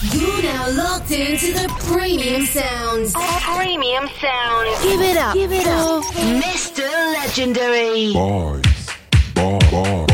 You're now locked into the premium sounds. Premium sound. Give it up. Give it up. Mr. Legendary. Boys. Boy, boy, boys.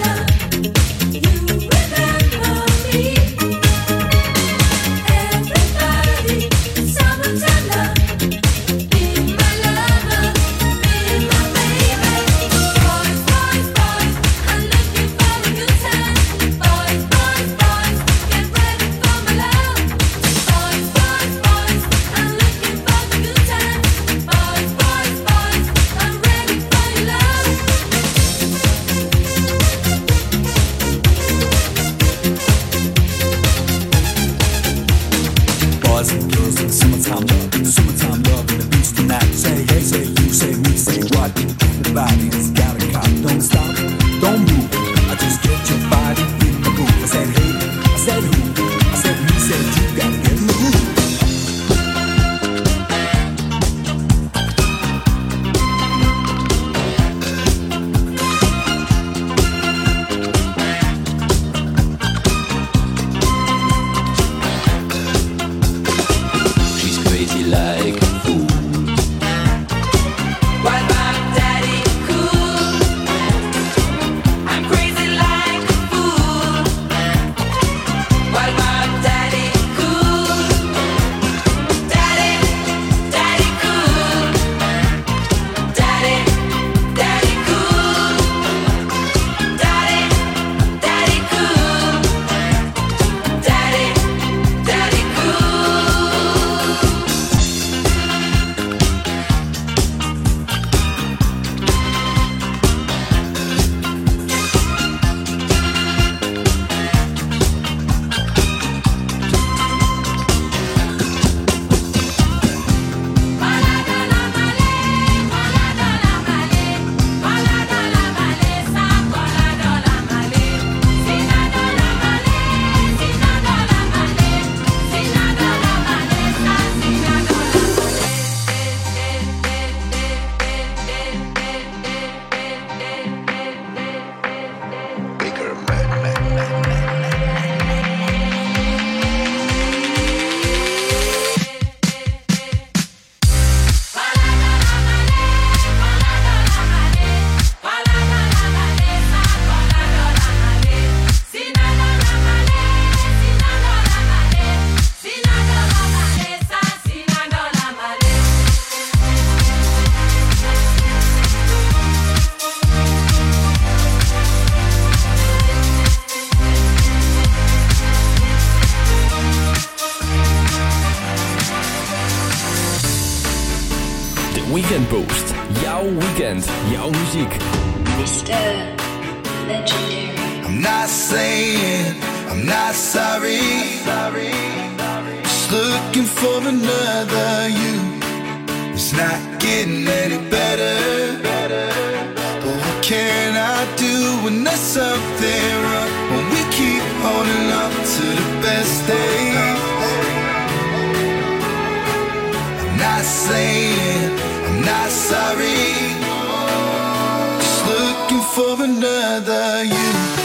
Love. Boys and girls in summertime love, summertime love and the beats tonight. Say hey, say you, say me, say what? Everybody's like Weekend Boost. Jouw weekend, jouw muziek. Mr. Legendary. I'm not saying I'm not sorry. Just looking for another you. It's not getting any better. But what can I do when there's something wrong? When we keep holding on to the best days. Oh, oh, oh, I'm not saying I'm not sorry. Just looking for another you.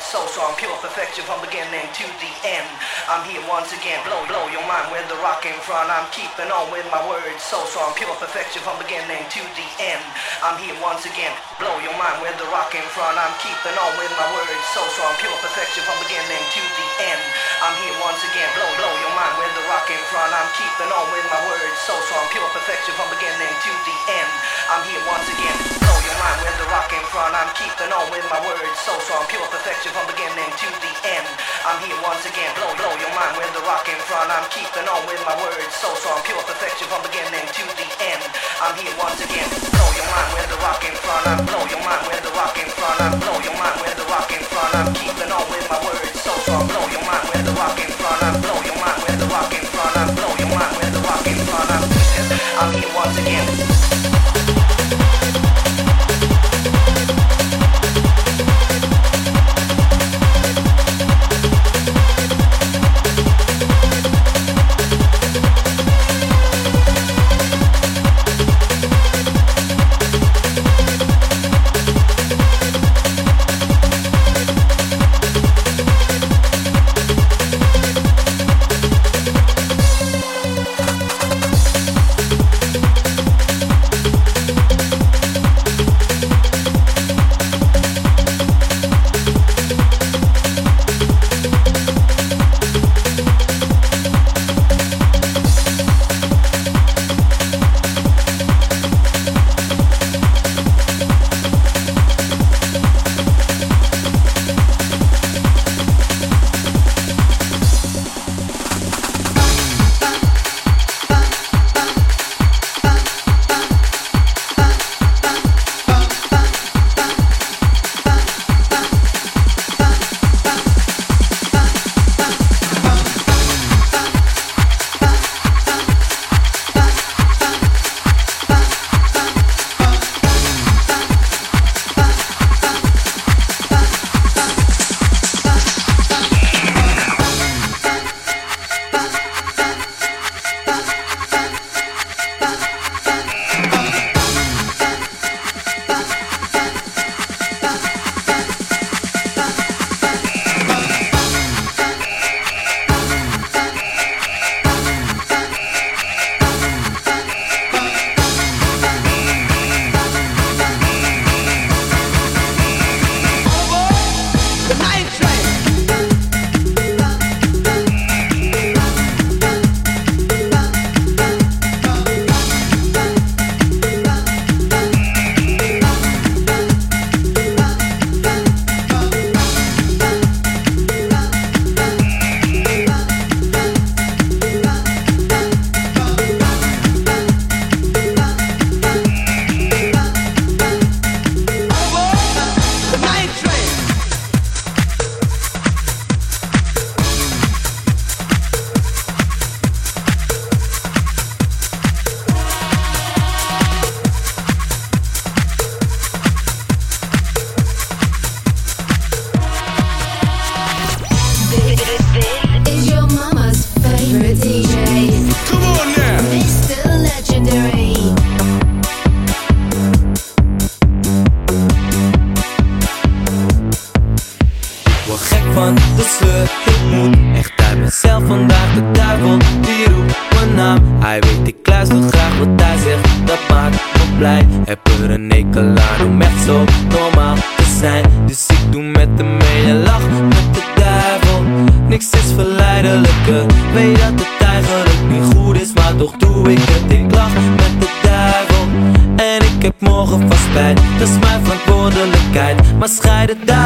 So strong, pure perfection from beginning to the end. I'm here once again, blow, blow your mind with the rock in front. I'm keeping on with my words so strong, pure perfection from beginning to the end. I'm here once again, blow your mind with the rock in front. I'm keeping on with my words so strong, pure perfection from beginning to the end. I'm here once again, blow, blow your mind with the rock in front. I'm keeping on with my words so strong, pure perfection from beginning to the end. I'm here once again, rock in front. I'm keeping on with my words so strong, pure perfection from beginning to the end. I'm here once again, blow, blow your mind with the rock in front. I'm keeping on with my words so strong, pure perfection from beginning to the end. I'm here once again, blow your mind with the rock in front. I'm blow your mind with the rock in front. I'm blow your mind with the rock in front. I'm keeping on with my words so strong, blow your mind with the rock in front. I'm blow your mind with the rock in front. I'm blow your mind with the rock in front. I'm, I'm here once again. передать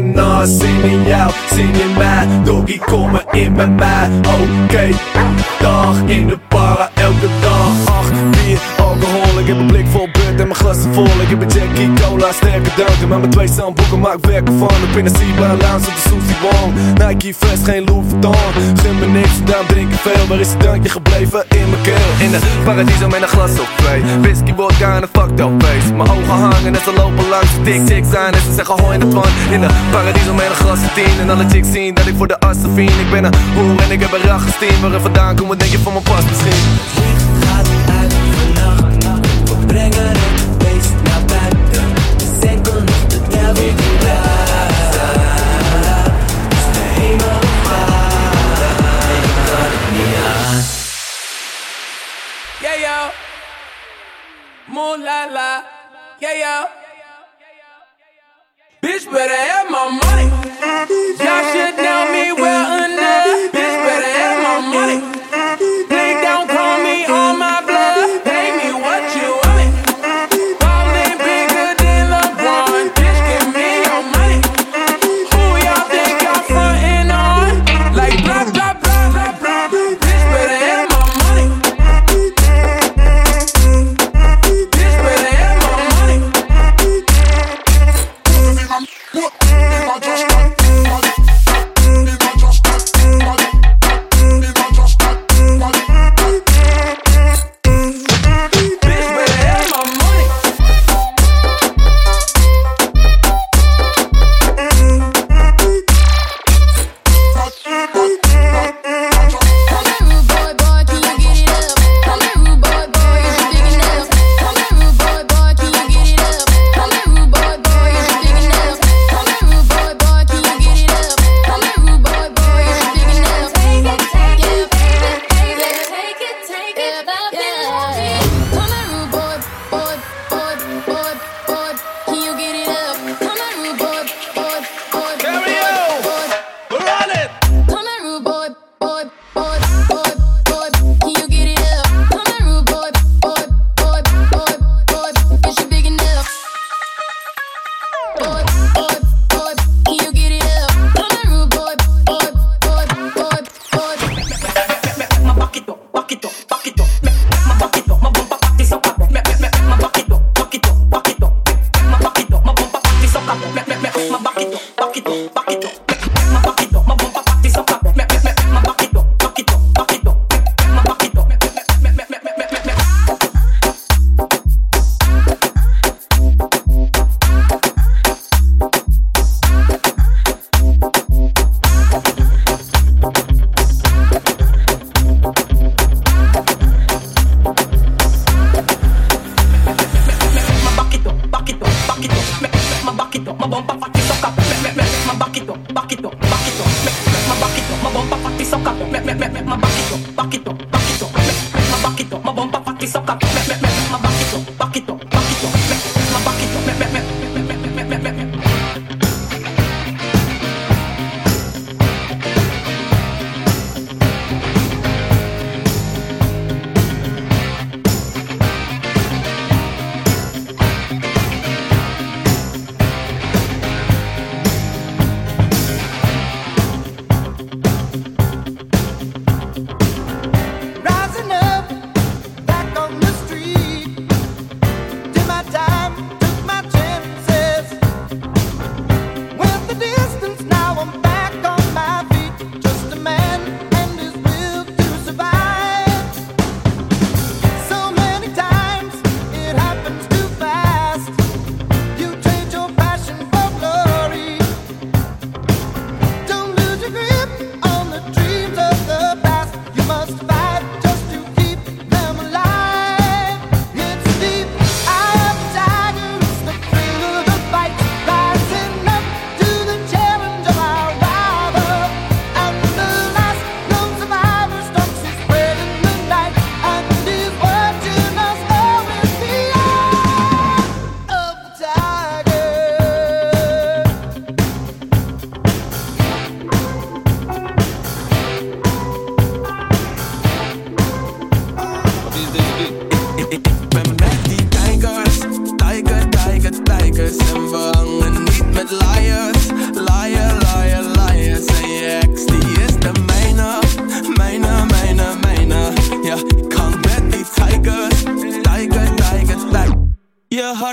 net ernaast Zin in jou, zin in mij. Doggy, kom maar in bij mij. Oké, dag in de para Elke vol Ik heb een Jackie Cola, sterke dranken Met mijn twee zandboeken maak werk ervan Ik ben een Seabound Lounge op de Susie Wong. Nike Fresh, geen Louis Vuitton. Gun me niks, daarom drink ik veel. Waar is het drankje gebleven? In mijn keel. In de paradiso met een glas op twee. Whisky, vodka en een fucked up face. Mijn ogen hangen en ze lopen langs de tik tik zijn En ze zeggen hoi in het van In de paradiso met een glas op tien. En alle chicks zien dat ik voor de assen vien Ik ben een hoer en ik heb een rachesteam Waar ik vandaan kom, wat denk je van mijn pas misschien?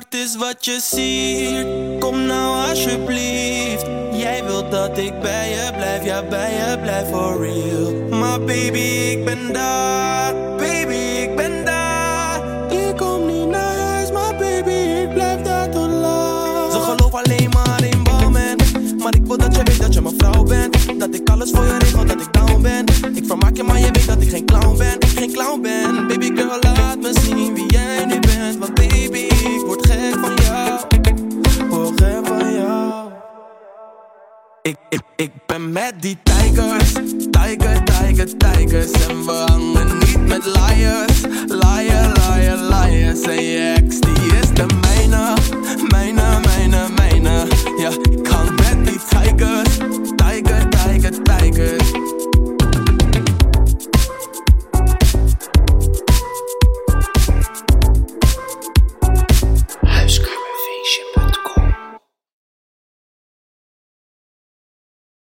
Is wat je ziet. Kom nou alsjeblieft. Jij wilt dat ik bij je blijf, ja bij je blijf for real. Maar baby, ik ben daar. Baby, ik ben daar. Ik kom niet naar huis, maar baby, ik blijf daar tot laat. Ze geloven alleen maar in balmen. Maar ik wil dat je weet dat je mijn vrouw bent. Dat ik alles voor je regel, dat ik down ben. Ik vermaak je, maar je weet dat ik geen clown ben. Geen clown ben. Baby girl, laat me zien wie Ik, ik, ik ben met die tigers. Tiger, tiger, tigers. En we hangen niet met liars. Liar, liar, liars. En je ex, die is de mijne. Mijne, mijne, mijne. Ja, ik hang met die tigers.